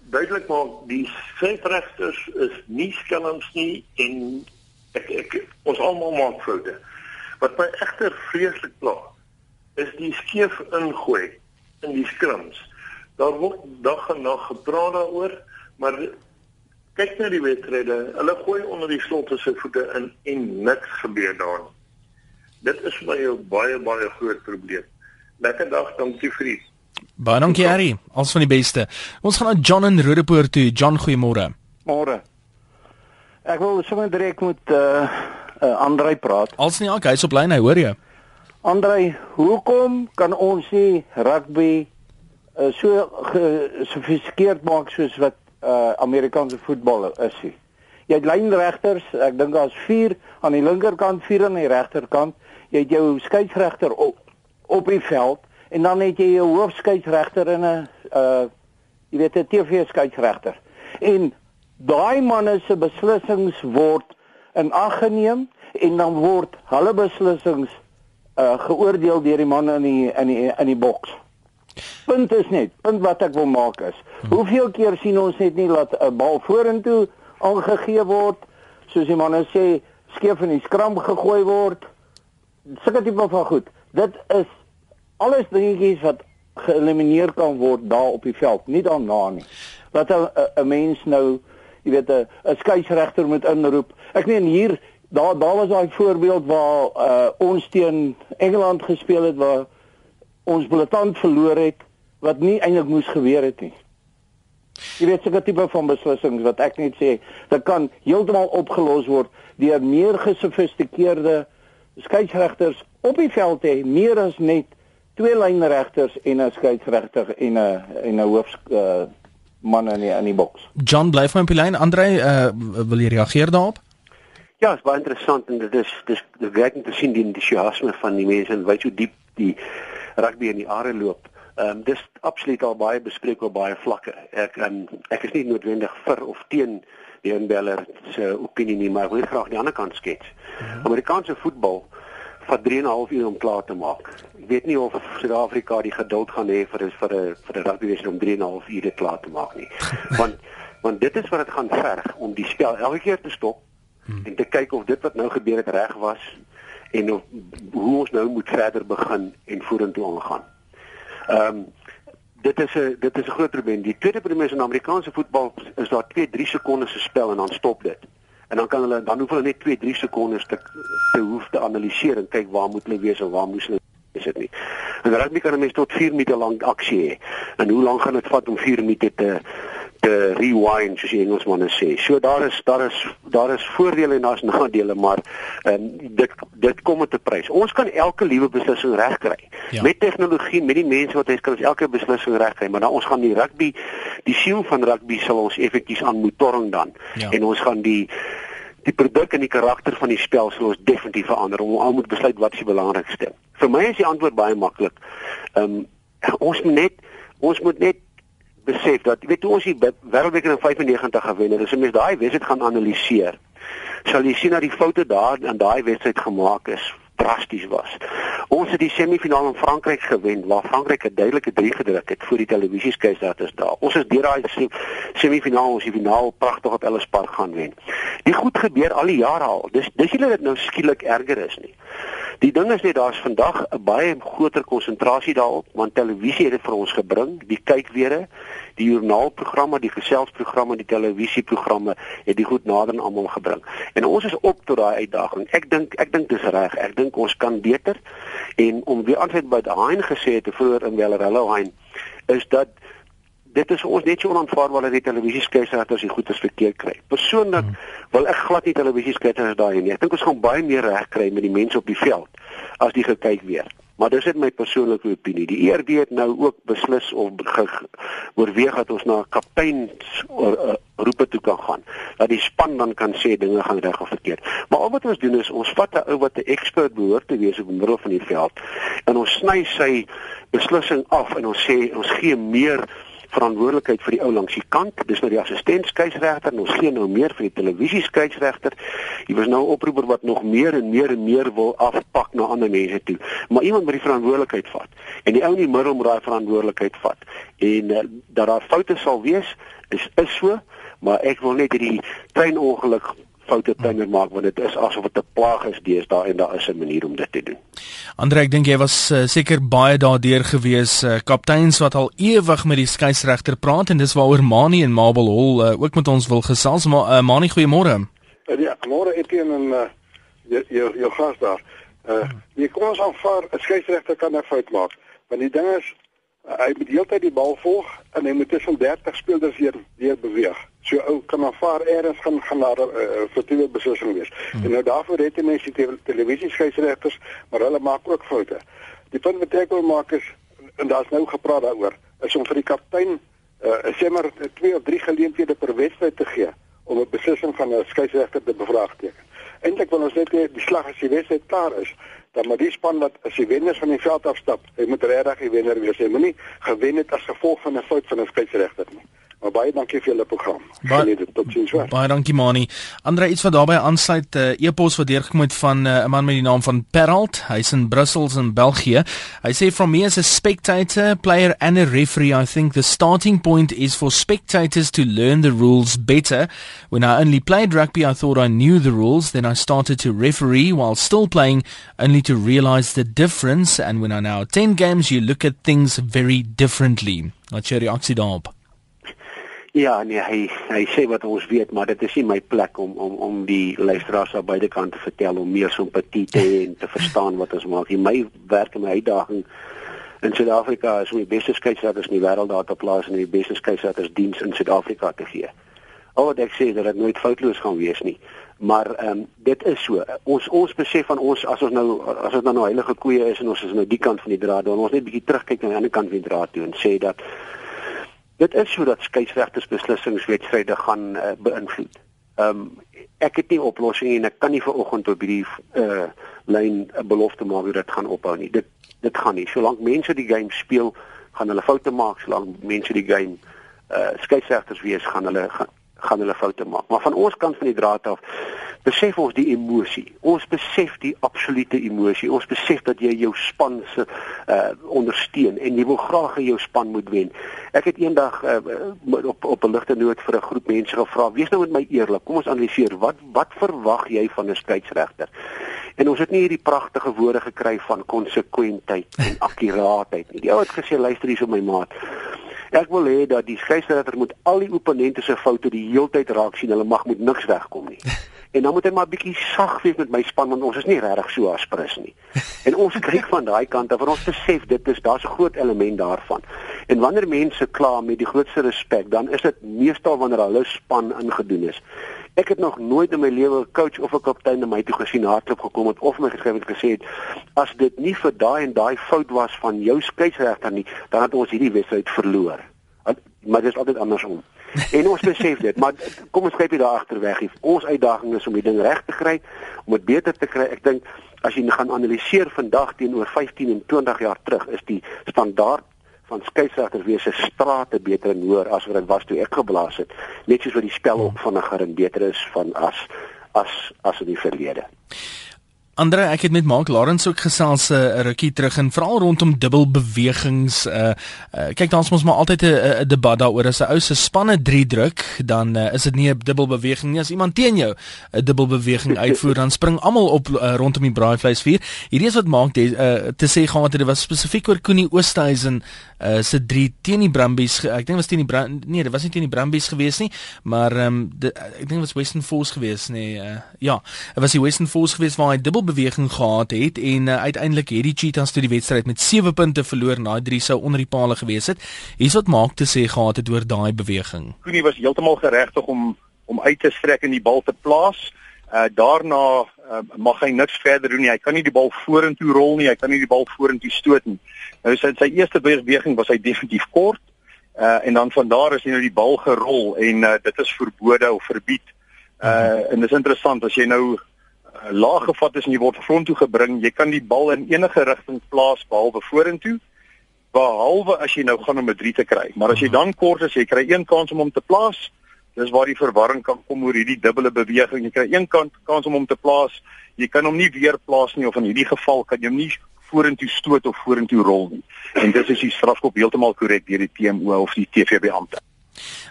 duidelik maak die skeieregters is nie skelms nie en ek ek ons almal maak foute. Wat my egter vreeslik pla is die skeef ingooi in die skrims. Daar word dag en nag gepraat daaroor, maar kyk na die wedstryde, hulle gooi onder die slotte se voete in en niks gebeur daar nie. Dit is vir my 'n baie baie groot probleem. Lekker dag, dankie vriend. Baie dankie Harry, alles van die beste. Ons gaan na John in Rodepoort toe. John, goeiemôre. Môre. Ek wil sommer direk met uh, uh Andrei praat. Als nie okay, hy's op lyn, hy hoor jy. Andrei, hoekom kan ons nie rugby uh, so gesofistikeerd maak soos wat uh Amerikaanse voetbal is nie? Jy het lynregters, ek dink daar's 4 aan die linkerkant, 4 aan die regterkant. Jy het jou skeieregter op op die veld en dan het jy jou hoofskeieregter en 'n uh jy weet 'n TV skeieregter. En daai manne se beslissings word in ag geneem en dan word hulle beslissings uh, geoordeel deur die manne in die in die in die boks. Punt is net, punt wat ek wil maak is, hoeveel keer sien ons net nie dat 'n bal vorentoe aangegee word soos die manne sê skeef in die skram gegooi word. Sulke tipe van goed. Dit is alles dingetjies wat geëlimineer kan word daar op die veld, nie daarna nie. Wat 'n mens nou jy weet 'n 'n skeieregter moet inroep. Ek meen hier daar daar was daai voorbeeld waar uh, ons teen Engeland gespeel het waar ons blaatant verloor het wat nie eintlik moes gebeur het nie. Jy weet seker tipe van beslissings wat ek net sê, dit kan heeltemal opgelos word deur meer gesofistikeerde skeieregters op die veld hê, meer as net twee lynregters en 'n skeieregter en 'n en 'n hoof uh, man in die, in die boks. John bly van Pelyn, Andre, uh, wil jy reageer daarop? Ja, dit is baie interessant en dit is dis die werking te sien die entoesiasme van die mense en weet hoe diep die rugby in die are loop. Ehm um, dis absoluut al baie bespreek op baie vlakke. Ek um, ek is nie noodwendig vir of teen die inbeller se opinie nie, maar ek wil graag die ander kant skets. Ja. Amerikaanse voetbal vat 3 en 'n half uur om klaar te maak. Ek weet nie of Suid-Afrika die geduld gaan hê vir vir 'n vir 'n rugbywedstryd om 3 en 'n half ure klaar te maak nie. *laughs* Want want dit is wat dit gaan verg om die spel elke keer te stop hmm. en te kyk of dit wat nou gebeur het reg was en of hoe ons nou moet verder begin en vorentoe aangaan. Ehm um, dit is 'n dit is 'n groot probleem. Die tweede probleem is in Amerikaanse voetbal is daar 2-3 sekondes se spel en dan stop dit en dan kan hulle dan hoef hulle net 2 3 sekondes te te hoef te analiseer en kyk waar moet hulle wees of waar moes hulle is dit nie. En rugby kan 'n mens tot 4 minute lank aksie hê. En hoe lank gaan dit vat om 4 minute te te rewind soos die Engelsmanne sê. So daar is daar is daar is voordele en daar's *laughs* nadele, maar ehm um, dit dit kom met 'n prys. Ons kan elke liewe beslissing regkry. Ja. Met tegnologie, met die mense wat ons kan ons elke beslissing regkry, maar dan ons gaan die rugby, die siel van rugby sal ons effektief aan moet torring dan. Ja. En ons gaan die die produk en die karakter van die spel sal ons definitief verander. Ons moet besluit wat is die belangrikste. Vir my is die antwoord baie maklik. Ehm um, ons moet net ons moet net besef dat weet jy ons die wêreldbeker in 95 gewen het. As jy mens daai wedstryd gaan analiseer, sal jy sien dat die foute daar in daai wedstryd gemaak is drasties was. Ons het die semifinaal in Frankryk gewen waar Frankryk 'n duidelike 3 gedruk het voor die televisieskeis dat is daar. Ons is deur daai semifinaal ons die finaal pragtig op Ellis Park gaan wen. Die goed gebeur al die jare al. Dis dis julle dit nou skielik erger is nie. Die ding is net daar's vandag 'n baie groter konsentrasie daarop want televisie het dit vir ons gebring, die kykweere, die joernaalprogramme, die geselsprogramme, die televisieprogramme het dit goed nader aan almal gebring. En ons is op tot daai uitdaging. Ek dink ek dink dis reg. Ek dink ons kan beter en om weer aansluit by daai gesê het vroeër in Wellerhello Hein is dat dit is ons net so onaanvaarbaar dat die televisieskeiersregters die goeie verkeer kry. Persoonlik hmm. wil ek glad nie televisieskeiersregters daai nie. Ek dink ons gaan baie meer reg kry met die mense op die veld as die gekyk weer. Maar dis net my persoonlike opinie. Die ERD het nou ook beslis of oorweeg dat ons na kapteins uh, roepe toe kan gaan. Dat die span dan kan sê dinge gaan reg of verkeerd. Maar al wat ons doen is ons vat 'n ou wat 'n expert behoort te wees op die middel van die veld en ons sny sy beslissing af en ons sê ons gee meer verantwoordelikheid vir die ou langs die kant. Dis nou die assistent skeieregter en ons gee nou meer vir die televisie skeieregter. Hy was nou 'n oproeper wat nog meer en meer en meer wil afpak na ander mense toe. Maar iemand moet die verantwoordelikheid vat. En die ou in die middel moet daai verantwoordelikheid vat. En uh, dat daar foute sal wees, is is so, maar ek wil net hierdie treinongeluk foute timer maak want dit is asof dit 'n plaag is deesdae en daar is 'n manier om dit te doen. Andre, ek dink jy was uh, seker baie daardeur gewees, uh, kapteins wat al ewig met die skeieregter praat en dis waaroor Mani en Mabel Hol uh, ook met ons wil gesels. Maar uh, Mani, goeiemôre. Uh, ja, môre het jy 'n uh, jou jou gas daar. Uh, jy kom ons aanvaar 'n skeieregter kan 'n fout maak. Want die ding is hy moet heeltyd die bal volg en hy moet tussen 30 spelers hier weer beweeg so ou kan aanvaar eers gaan gaan na 'n uh, vertuie beslissing wees. Hmm. En nou daarvoor het jy mense die televisie skeieregters, maar hulle maak ook foute. Die punt wat ek wil maak is en daar's nou gepraat daaroor, is om vir die kaptein uh, sê maar twee of drie geleenthede per wedstryd te gee om 'n beslissing van 'n skeieregter te bevraagteken. Eintlik wil ons net hê die slag as die wedstryd klaar is, dan maar die span wat as die wenners van die veld afstap, hy moet regtig die wenner wees. Hy moenie gewen het as gevolg van 'n fout van 'n skeieregter nie. Maar baie dankie vir julle program. Baie tot sins weer. Baie dankie Mani. Andre iets wat daarbey aansluit, 'n uh, eh, e-pos wat deurgekom het van eh, 'n uh, man met die naam van Peralt. Hy's in Brussels in België. Hy sê from me as a spectator, player and a referee, I think the starting point is for spectators to learn the rules better. When I only played rugby, I thought I knew the rules, then I started to referee while still playing only to realize the difference and when I now attend games, you look at things very differently. Wat jy reaksie daarop? Ja, nee, hy hy sê wat ons weet, maar dit is nie my plek om om om die luisteraars aan beide kante te vertel om meer simpatie te hê en te verstaan wat ons maak. Die my werk en my uitdaging in Suid-Afrika is om die beste skeieregters in die wêreld daar te plaas en die beste skeieregters diens in Suid-Afrika te gee. Al wat ek sê is dat dit nooit foutloos gaan wees nie. Maar ehm um, dit is so. Ons ons besef van ons as ons nou as dit nou, nou heilige koeie is en ons is nou die kant van die draad, dan ons net bietjie terugkyk na die ander kant van die draad toe en sê dat Dit is sodat skeieregters beslissingswedstryde gaan uh, beïnvloed. Ehm um, ek het nie oplossing en ek kan nie vanoggend op hierdie uh lyn 'n belofte maak hoe dit gaan ophou nie. Dit dit gaan nie. Solank mense die game speel, gaan hulle foute maak. Solank mense die game uh skeieregters wees, gaan hulle gaan, gaan hulle foute maak. Maar van ons kant van die draad af besef ons die emosie. Ons besef die absolute emosie. Ons besef dat jy jou span se uh ondersteun en jy wil graag hê jou span moet wen. Ek het eendag uh, op op 'n ligte noot vir 'n groep mense gevra: "Wees nou met my eerlik. Kom ons analiseer. Wat wat verwag jy van 'n skeieregter?" En ons het nie hierdie pragtige woorde gekry van konsekwentheid en *laughs* akkuraatheid nie. Die ou het gesê: "Luister hier so my maat. Ek wil hê dat die skeieregter moet al die opponente se foute die heeltyd raak sien. Hulle mag met niks wegkom nie." *laughs* en dan moet hy maar bietjie sag wees met my span want ons is nie regtig so aspres nie. *laughs* En ons kyk van daai kant af en ons besef dit is daar's 'n groot element daarvan. En wanneer mense kla met die grootste respek, dan is dit meestal wanneer hulle span ingedoen is. Ek het nog nooit in my lewe 'n coach of 'n kaptein na my toe gesien hardloop gekom het of my geskryf het gesê het as dit nie vir daai en daai fout was van jou skeieregter nie, dan het ons hierdie wedstryd verloor. Maar dit is altyd andersom. *laughs* En ons besef dit, maar kom ons kyk hier daar agter weg. Ons uitdaging is om die ding reg te kry, om dit beter te kry. Ek dink as jy gaan analiseer vandag teenoor 15 en 20 jaar terug, is die standaard van skeieregters wees se strate beter en hoër as wat dit was toe ek geblaas het. Net soos wat die spel ook vinniger en beter is van as as as in die verlede. Andre, ek het met Mark Lawrence ook gesels 'n uh, rukkie terug en veral rondom dubbelbewegings. Uh, uh kyk dan ons mos maar altyd 'n debat daaroor as 'n ou se spanne 3 druk, dan uh, is dit nie 'n dubbelbeweging nie. As iemand teen jou 'n dubbelbeweging *laughs* uitvoer, dan spring almal op uh, rondom die braaivleisvuur. Hierdie is wat maak dit uh, te sê gehad het dit was spesifiek oor Koenie Oosthuizen uh se 3 teen die Brumbies. Ek dink was teen die Brand nee, dit was nie teen die Brumbies gewees nie, maar ehm um, ek dink dit was Western Force gewees nie. Uh, ja, dit was die Western Force gewees waar hy dubbel beweging gehad het en uh, uiteindelik het die Cheetahs toe die wedstryd met 7 punte verloor na drie sou onder die palle gewees het. Hier's wat maak te sê gehad het oor daai beweging. Koenie was heeltemal geregtig om om uit te strek en die bal te plaas. Uh daarna uh, mag hy niks verder doen nie. Hy kan nie die bal vorentoe rol nie. Hy kan nie die bal vorentoe stoot nie. Nou sy sy eerste beweging was hy definitief kort. Uh en dan van daar is hy nou die bal gerol en uh, dit is verbode of verbied. Uh en dit is interessant as jy nou uh, laag gevat is en jy word front toe gebring, jy kan die bal in enige rigting plaas behalwe vorentoe behalwe as jy nou gaan om 'n 3 te kry. Maar as jy dan kort is, jy kry een kans om hom te plaas. Dis waar die verwarring kan kom oor hierdie dubbele beweging. Jy kry een kant kans om hom te plaas. Jy kan hom nie weer plaas nie of in hierdie geval kan jy hom nie vorentoe stoot of vorentoe rol nie. En dis is die strafskop heeltemal korrek deur die TMO of die TV-beampte.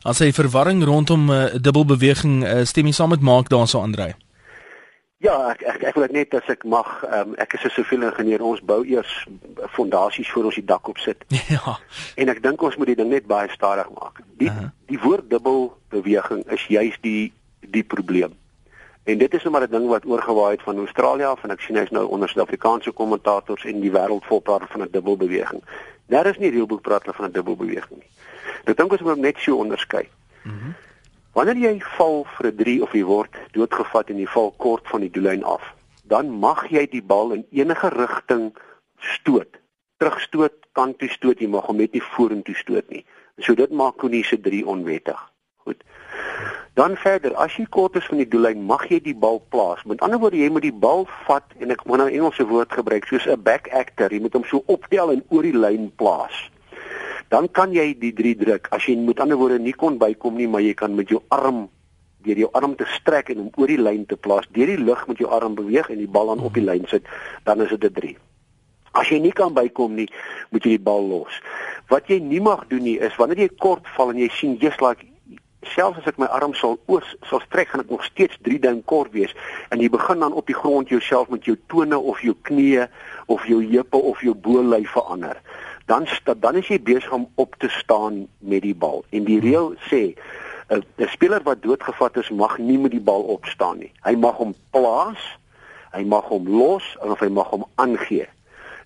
As hy verwarring rondom 'n uh, dubbelbeweging uh, stem jy saam met Maak daarso aandry. Ja, ek ek ek wil net as ek mag, um, ek is 'n siviele ingenieur. Ons bou eers fondasies voor ons die dak opsit. *laughs* Ja. En ek dink ons moet die ding net baie stadig maak. Die uh -huh. die woord dubbel beweging is juis die die probleem. En dit is nou maar 'n ding wat oorgewaai het van Australië af en ek sien hy's nou onder Suid-Afrikaanse kommentators en die wêreld vol praat van 'n dubbel beweging. Daar is nie reëlboek praat hulle van 'n dubbel beweging nie. Ek dink ons moet net so onderskei. Mhm. Uh -huh. Wanneer jy val vir 'n 3 of jy word doodgevat en jy val kort van die doellyn af, dan mag jy die bal in enige rigting stoot. Terugstoot, kant toe stoot, jy mag hom net nie vorentoe stoot nie. So dit maak Koenie se 3 onwettig. Goed. Dan verder, as jy kort is van die doellyn, mag jy die bal plaas. Met ander woorde, jy moet die bal vat en ek moet nou 'n Engelse woord gebruik, soos 'n back actor. Jy moet hom so optel en oor die lyn plaas dan kan jy die 3 druk. As jy met ander woorde nie kon bykom nie, maar jy kan met jou arm deur jou arm te strek en hom oor die lyn te plaas, deur die lug met jou arm beweeg en die bal dan op die lyn sit, dan is dit 'n 3. As jy nie kan bykom nie, moet jy die bal los. Wat jy nie mag doen nie is wanneer jy kort val en jy sien just like selfs as ek my arm sal oor sal strek gaan ek nog steeds 3 duim kort wees en jy begin dan op die grond jouself met jou tone of jou knieë of jou heupe of jou bolyf verander dan dan is jy besig om op te staan met die bal. En die reël sê 'n 'n speler wat doodgevat is mag nie met die bal opstaan nie. Hy mag hom plaas, hy mag hom los of hy mag hom aangee.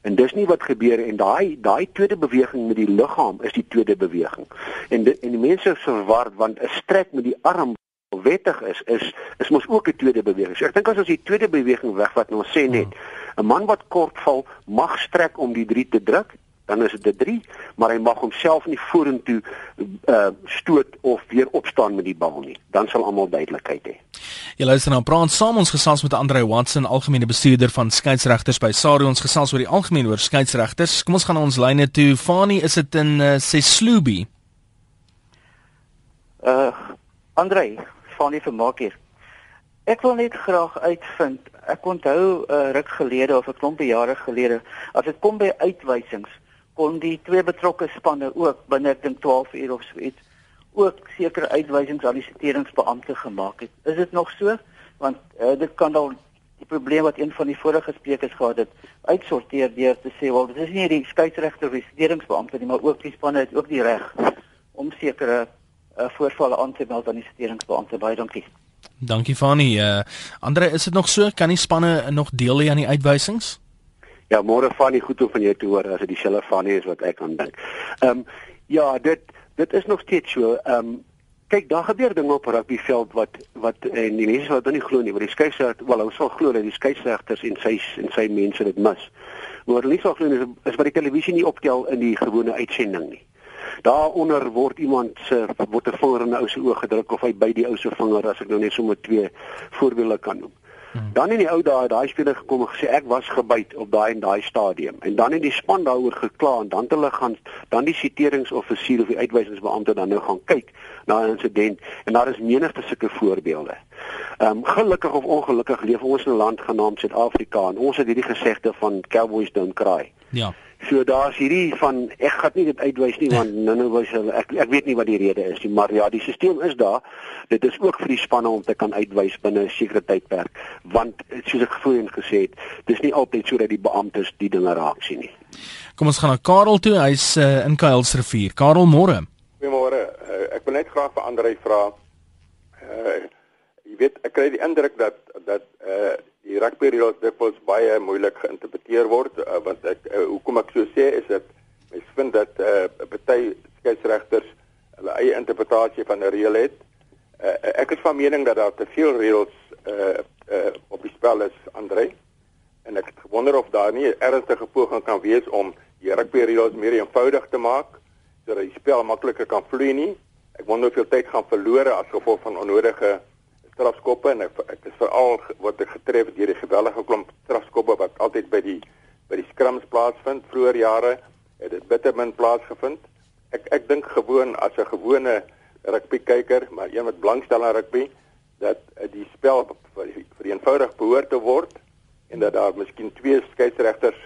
En dis nie wat gebeur en daai daai tweede beweging met die liggaam is die tweede beweging. En die, en die mense verwar want 'n strek met die arm wettig is is is mos ook 'n tweede beweging. So ek dink as ons die tweede beweging wegvat en ons sê net 'n man wat kort val mag strek om die 3 te druk dan is dit 'n 3, maar hy mag homself nie vorentoe uh stoot of weer opstaan met die bal nie. Dan sal almal duidelikheid hê. Jy luister nou praat saam ons gesels met Andre Watson, algemene bestuurder van skeieregters by SARU. Ons gesels oor die algemeen oor skeieregters. Kom ons gaan na ons lyne toe. Fani, is dit in uh, Seslubi? Uh Andre, Fani vermaak hier. Ek wil net graag uitvind. Ek onthou 'n uh, ruk gelede of 'n klompie jare gelede, as dit kom by uitwysings, kon die twee betrokke spanne ook binne ek dink 12 uur of so iets ook sekere uitwysings aan die siteringsbeampte gemaak het. Is dit nog so? Want uh, dit kan al die probleem wat een van die vorige sprekers gehad het uitsorteer deur te sê wel dit is nie die skeieregter of die siteringsbeampte nie, maar ook die spanne het ook die reg om sekere uh, voorvalle aan te meld aan die siteringsbeampte. Baie dankie. Dankie Fani. Uh, Andre, is dit nog so? Kan die spanne nog deel hê aan die uitwysings? Ja, môre van die goed om van jou te hoor as dit dieselfde van nie is wat ek aan dink. Ehm um, ja, dit dit is nog steeds so. Ehm um, kyk, daar gebeur dinge op rugbyveld wat wat en die mense wat dit nie glo nie, maar die skeieregter, wel, ons sal glo dat die skeieregters en sy en sy mense dit mis. Maar hulle nie sal glo nie is wat die televisie nie optel in die gewone uitsending nie. Daaronder word iemand se word 'n vinger in 'n ou se oog gedruk of hy by die ou se vinger as ek nou net sommer twee voorbeelde kan noem. Hmm. Dan in die ou dae daai speler gekom en gesê ek was gebyt op daai en daai stadium. En dan het die span daaroor gekla en dan het hulle gaan dan die siteringsoffisier of die uitwysingsbeampte dan nou gaan kyk na 'n insident en daar is menigte sulke voorbeelde. Ehm um, gelukkig of ongelukkig leef ons in 'n land genaamd Suid-Afrika en ons het hierdie gesegde van cowboys don't cry. Ja. So daar's hierdie van ek gaan nie dit uitwys nie want nou nou wys hulle ek ek weet nie wat die rede is nie maar ja die stelsel is daar. Dit is ook vir die spanne om te kan uitwys binne 'n sekere tydperk want soos ek voorheen gesê het dis nie altyd sodat die beamptes die dinge raak sien nie. Kom ons gaan na Karel toe hy's uh, in Kuilsrivier. Karel môre. Goeiemôre. Uh, ek wil net graag vir Andre vra uh, jy weet ek kry die indruk dat dat uh, die rugby reëls dikwels baie moeilik geïnterpreteer word uh, want ek uh, hoekom ek so sê is dit mens vind dat 'n uh, party skeieregters hulle eie interpretasie van 'n reël het. Uh, ek is van mening dat daar te veel reëls uh, uh, op die spel is, Andre. En ek wonder of daar nie ernstige poging kan wees om die rugby reëls meer eenvoudig te maak sodat die spel makliker kan vloei nie. Ek wonder hoeveel tyd gaan verlore as gevolg van onnodige strafskoppe en ek, ek is veral wat ek getref deur die gewellige klomp strafskoppe wat altyd by die by die scrums plaasvind vroeër jare het dit bitter min plaasgevind. Ek ek dink gewoon as 'n gewone rugby kyker, maar een wat belangstel aan rugby, dat uh, die spel vereenvoudig behoort te word en dat daar miskien twee skeieregters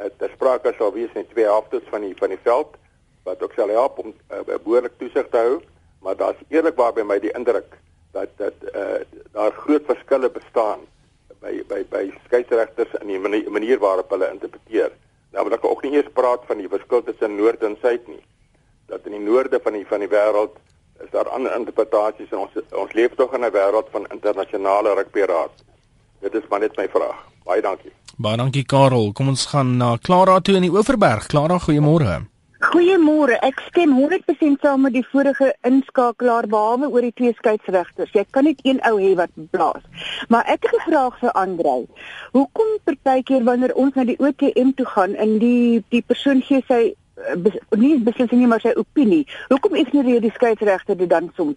uh, ter sprake sal wees in twee helftes van die van die veld wat ook sal help om uh, behoorlik toesig te hou, maar daar's eerlikwaar by my die indruk dat dat uh, daar groot verskille bestaan by by by skeieregters in die manier, manier waarop hulle interpreteer. Nou wil ek ook nie eers praat van die verskil tussen noord en suid nie. Dat in die noorde van die van die wêreld is daar ander interpretasies en ons ons leef tog in 'n wêreld van internasionale rugbyraad. Dit is maar net my vraag. Baie dankie. Baie dankie Karel. Kom ons gaan na Klara toe in die Oeverberg. Klara, goeiemôre. Goeiemôre. Ek stem 100% saam met die vorige inskakelaar behalwe oor die twee skeieregters. Jy kan net een ou hê wat blaas. Maar ek het 'n vraag vir Andrei. Hoekom partykeer wanneer ons na die OTM toe gaan en die die persoon gee sy eh, nie beslissing nie maar sy opinie. Hoekom ignoreer die skeieregter dit dan soms?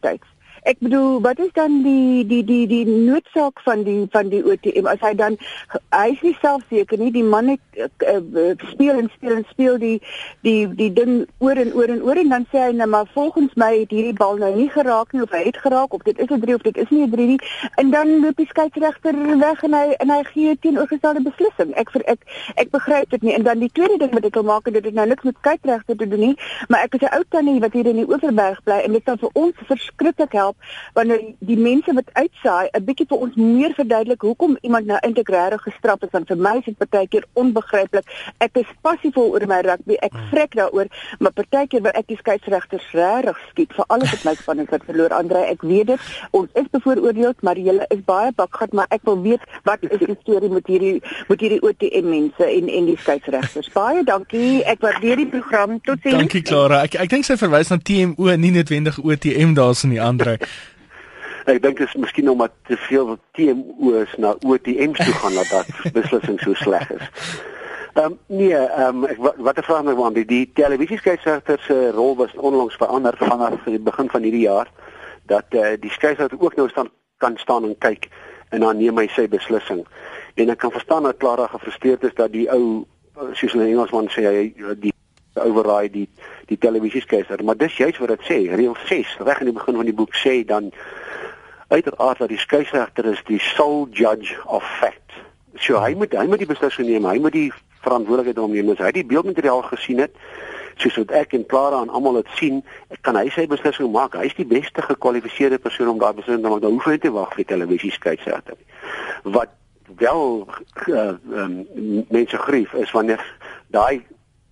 Ek bedoel, wat is dan die die die die noodsaak van die van die OTM as hy dan hy is nie self seker nie, die man het uh, speel en speel en speel die die die ding oor en oor en oor en dan sê hy nou maar volgens my het hierdie bal nou nie geraak nie of hy het geraak of dit is 'n 3 of dit is nie 'n 3 nie. En dan loop die skeieregter weg en hy en hy gee teenoorgestelde beslissing. Ek vir ek ek begryp dit nie. En dan die tweede ding wat ek wil maak dit het nou niks met skeieregter te doen nie, maar ek is 'n ou tannie wat hier in die Oeverberg bly en dit kan vir ons verskriklik help help wanneer die mense wat uitsaai 'n bietjie vir ons meer verduidelik hoekom iemand nou eintlik regtig gestraf is want vir my is dit partykeer onbegryplik. Ek is passievol oor my rugby. Ek hmm. vrek daaroor, maar partykeer wil ek die skeieregters regtig skiet vir alles wat my span het wat verloor. Andre, ek weet dit. Ons is bevooroordeel, maar julle is baie bakgat, maar ek wil weet wat is die storie met hierdie met hierdie OTM mense en en die skeieregters. Baie dankie. Ek waardeer die program. Totsiens. Dankie Clara. Ek ek dink sy verwys na TMO, nie noodwendig OTM daar's in die ander. Ek dink dit is miskien omdat te veel TMO's na OTM's toe gaan dat dat *laughs* beslissing so sleg is. Ehm um, nee, ehm um, ek wat 'n vraag my want die, die televisieskeieregter se rol was onlangs verander vanaf die begin van hierdie jaar dat eh uh, die skeieregter ook nou staan kan staan en kyk en dan neem hy sy beslissing. En ek kan verstaan dat Clara gefrustreerd is dat die ou soos 'n Engelsman sê hy die override die die televisieskeiser, maar dis juist wat dit sê. Reël 6 reg in die begin van die boek sê dan uiteraard dat die skeieregter is die sole judge of fact. So hy moet hy moet die beslissing neem, hy moet die verantwoordelikheid om neem. As hy die beeldmateriaal gesien het, soos wat ek en Clara en almal dit sien, kan hy sy beslissing maak. Hy is die beste gekwalifiseerde persoon om daai beslissing te maak. Nou hoef hy te wag vir die televisie skeieregter nie. Wat wel uh, um, mense grief is wanneer daai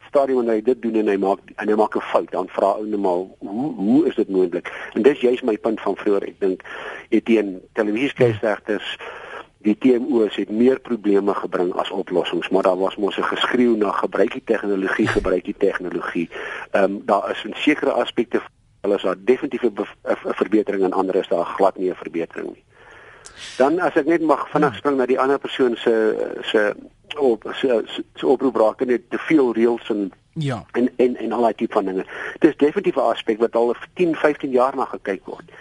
stadium wanneer hy dit doen en hy maak en hy maak 'n fout, dan vra ou net maar hoe hoe is dit moontlik? En dis juist my punt van vroeër. Ek dink Etienne televisieskeieregters die TMO's het meer probleme gebring as oplossings, maar daar was mos 'n geskreeu na gebruik die tegnologie, *laughs* gebruik die tegnologie. Ehm um, daar is 'n sekere aspekte hulle is daar definitief 'n verbetering en ander is daar glad nie 'n verbetering nie. Dan as ek net mag vinnig spring na die ander persoon se se op so so oproep raak net te veel reëls en ja en en en al daai tipe van dinge. Dit is definitief 'n aspek wat al vir 10, 15 jaar na gekyk word.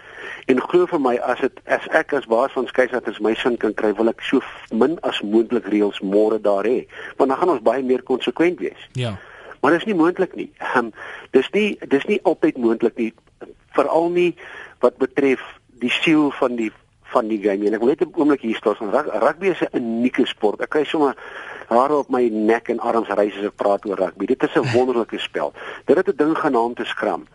En glo vir my as dit as ek as baas van skeieregters my sin kan kry, wil ek so min as moontlik reëls môre daar hê, want dan gaan ons baie meer konsekwent wees. Ja. Maar dit is nie moontlik nie. Um, dis nie dis nie altyd moontlik nie, veral nie wat betref die siel van die van die game. En ek wil net 'n oomblik hier staan van rugby is 'n unieke sport. Ek kry sommer hare op my nek en arms reis as ek praat oor rugby. Dit is 'n wonderlike spel. Dit het 'n ding genaamd 'n skram.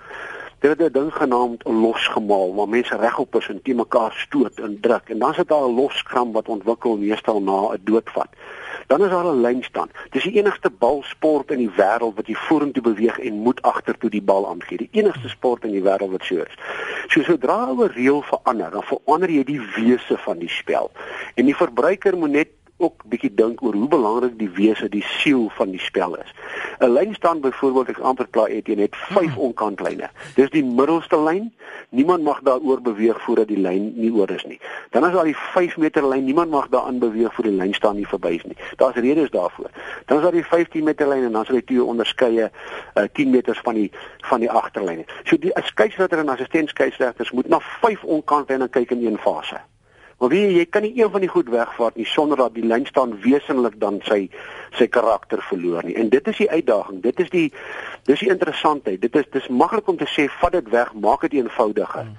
Dit het 'n ding genaamd 'n losgemaal waar mense regop is en te mekaar stoot en druk en dan sit daar 'n loskram wat ontwikkel meestal na 'n doodvat. Dan is daar 'n lynstaan. Dis die enigste balsport in die wêreld wat jy vorentoe beweeg en moet agtertoe die bal aangee. Die enigste sport in die wêreld wat so is. So sodra 'n reël verander, dan verander jy die wese van die spel. En die verbruiker moet net ook bietjie dink oor hoe belangrik die wese die siel van die spel is. 'n Lyn staan byvoorbeeld ek amper klaar het jy net 5 hmm. onkantlyne. Dis die middelste lyn. Niemand mag daaroor beweeg voordat die lyn nie oor is nie. Dan is daar die 5 meter lyn. Niemand mag daaraan beweeg voor die lyn staan nie verby is nie. Daar's redes daarvoor. Dan is daar die 15 meter lyn en dan sal jy twee onderskeie uh, 10 meters van die van die agterlyne. So die skeieregter en assistent skeieregters moet na 5 onkantlyne kyk in een fase. Maar wie jy kan nie een van die goed wegvaart nie sonder dat die lyn staan wesenlik dan sy sy karakter verloor nie. En dit is die uitdaging. Dit is die dis die interessantheid. Dit is dis maklik om te sê vat dit weg, maak dit eenvoudiger. Hmm.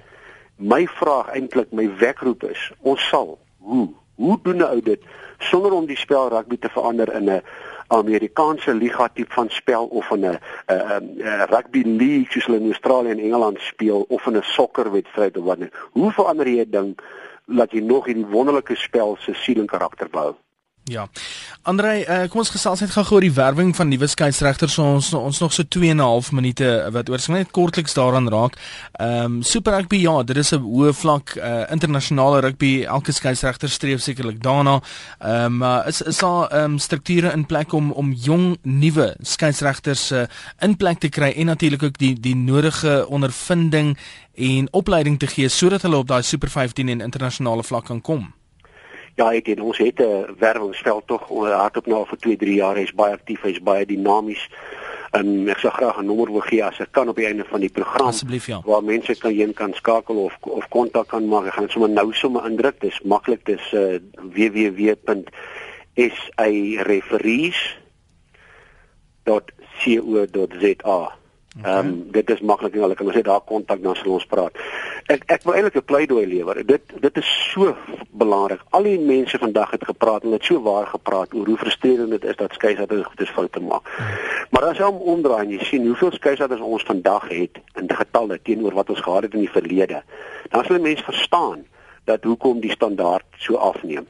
My vraag eintlik, my wekroep is, ons sal hoe hoe doen 'n ou dit sonder om die spel rugby te verander in 'n Amerikaanse liga tipe van spel of in 'n 'n rugby league soos hulle in Australië en Engeland speel of in 'n sokkerwedstryd of wat nie. Hoe verander jy 'n ding laat jy nog hierdie wonderlike spel se siel en karakter bou. Ja. Andre, uh, kom ons gesels net gou oor die werwing van nuwe skeieregters. Ons ons nog so 2 en 'n half minute wat oor net kortliks daaraan raak. Ehm um, Super Rugby ja, dit is 'n hoë vlak uh, internasionale rugby. Elke skeieregter streef sekerlik daarna. Ehm um, uh, is is daar ehm um, strukture in plek om om jong nuwe skeieregters uh, in plek te kry en natuurlik ook die die nodige ondervinding en opleiding te gee sodat hulle op daai Super 15 en internasionale vlak kan kom. Ja, ek het ons het 'n werwingsveld tog hardop nou vir 2, 3 jaar. Hy's baie aktief, hy's baie dinamies. En ek sou graag 'n nommer wil gee as ek kan op die einde van die program asseblief ja. waar mense kan heen kan skakel of of kontak kan maak. Ek gaan sommer nou sommer indruk. Dis maklik. Dis uh, www.sireferees.co.za. Ehm um, dit is maklik en hulle kan ons net daar kontak dan sal ons praat. Ek ek wil eintlik 'n pleidooi lewer. Dit dit is so belangrik. Al die mense vandag het gepraat en dit so waar gepraat oor hoe frustrerend dit is dat skeiesaders goeie foute maak. Maar as jy hom omdraai en jy sien hoeveel skeiesaders ons vandag het in getalle teenoor wat ons gehad het in die verlede, dan sal mense verstaan dat hoekom die standaard so afneem.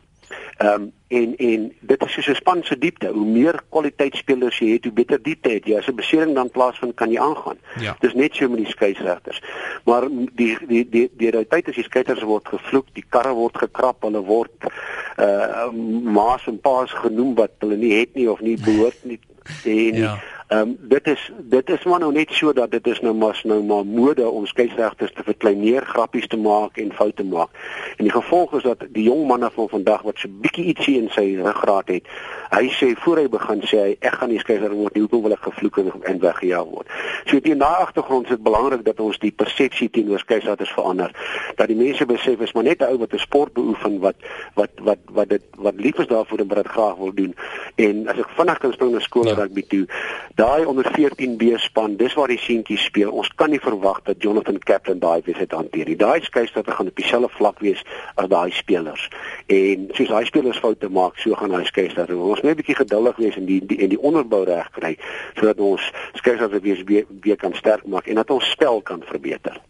Ehm um, en en dit is soos 'n span se diepte. Hoe meer kwaliteitspelers jy het, hoe beter diepte het jy. As 'n besering dan plaasvind, kan jy aangaan. Ja. Dis net so met die skeieregters. Maar die die die die realiteit is die skeieregters word gevloek, die karre word gekrap, hulle word uh maas en paas genoem wat hulle nie het nie of nie behoort nie. *laughs* En ja. Ehm um, dit is dit is maar nou net so dat dit is nou mas nou maar mode om skeieregters te verkleineer, grappies te maak en foute maak. En die gevolg is dat die jong manne van vandag wat so bietjie ietsie in sy ruggraat het, hy sê voor hy begin sê hy ek gaan nie skeier word nie, hoekom wil ek gevloek en, en weggejaag word. So teen daai agtergrond is dit belangrik dat ons die persepsie teenoor skeieregters verander. Dat die mense besef is maar net 'n ou wat 'n sport beoefen wat wat wat wat dit wat lief is daarvoor en wat dit graag wil doen. En as ek vinnig kan spring na skool ja. rugby toe Daai onder 14B span, dis waar die seentjies speel. Ons kan nie verwag dat Jonathan Kaplan daai wedstryd hanteer nie. Daai skeieregter gaan op dieselfde vlak wees as daai spelers. En soos daai spelers foute maak, so gaan daai skeieregter. Ons moet net 'n bietjie geduldig wees en die, die en die onderbou reg kry sodat ons weer, weer weer kan sterk maak en dat ons spel kan verbeter.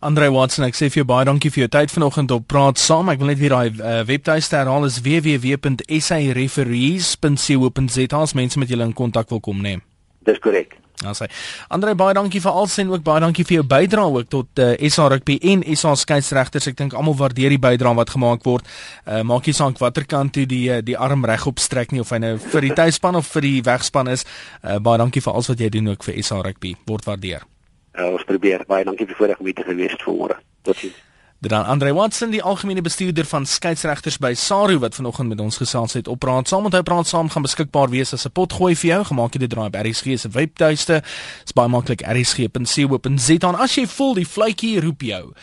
Andre Watson, ek sê vir jou baie dankie vir jou tyd vanoggend op praat saam. Ek wil net weer daai uh, webtuiste herhaal is www.sareferees.co.za as mense met julle in kontak wil kom neem. Dis korrek. Asai. Andre baie dankie vir al sien ook baie dankie vir jou bydrae ook tot uh, eh, SA rugby en SA skeieregters. Ek dink almal waardeer die bydrae wat gemaak word. Uh, maak nie saak watter kant toe die die arm regop strek nie of hy nou vir die tuisspan of vir die wegspan is. Uh, baie dankie vir alles wat jy doen ook vir SA rugby. Word waardeer. Uh, ons probeer baie dankie vir voorreg om hier te gewees het vanmôre. Totsiens. Dan Andre Watson, die algemene bestuurder van skeieregters by SARU wat vanoggend met ons gesels het op praat saam met hy praat saam gaan beskikbaar wees as 'n potgooi vir jou gemaak jy dit draai by RSG se webtuiste. Dit's baie maklik rsg.co.za. As jy voel die fluitjie roep jou.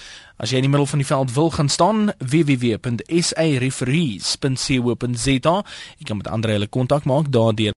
As jy in die middel van die veld wil gaan staan, www.sareferees.co.za. Jy kan met Andre hulle kontak maak daardeur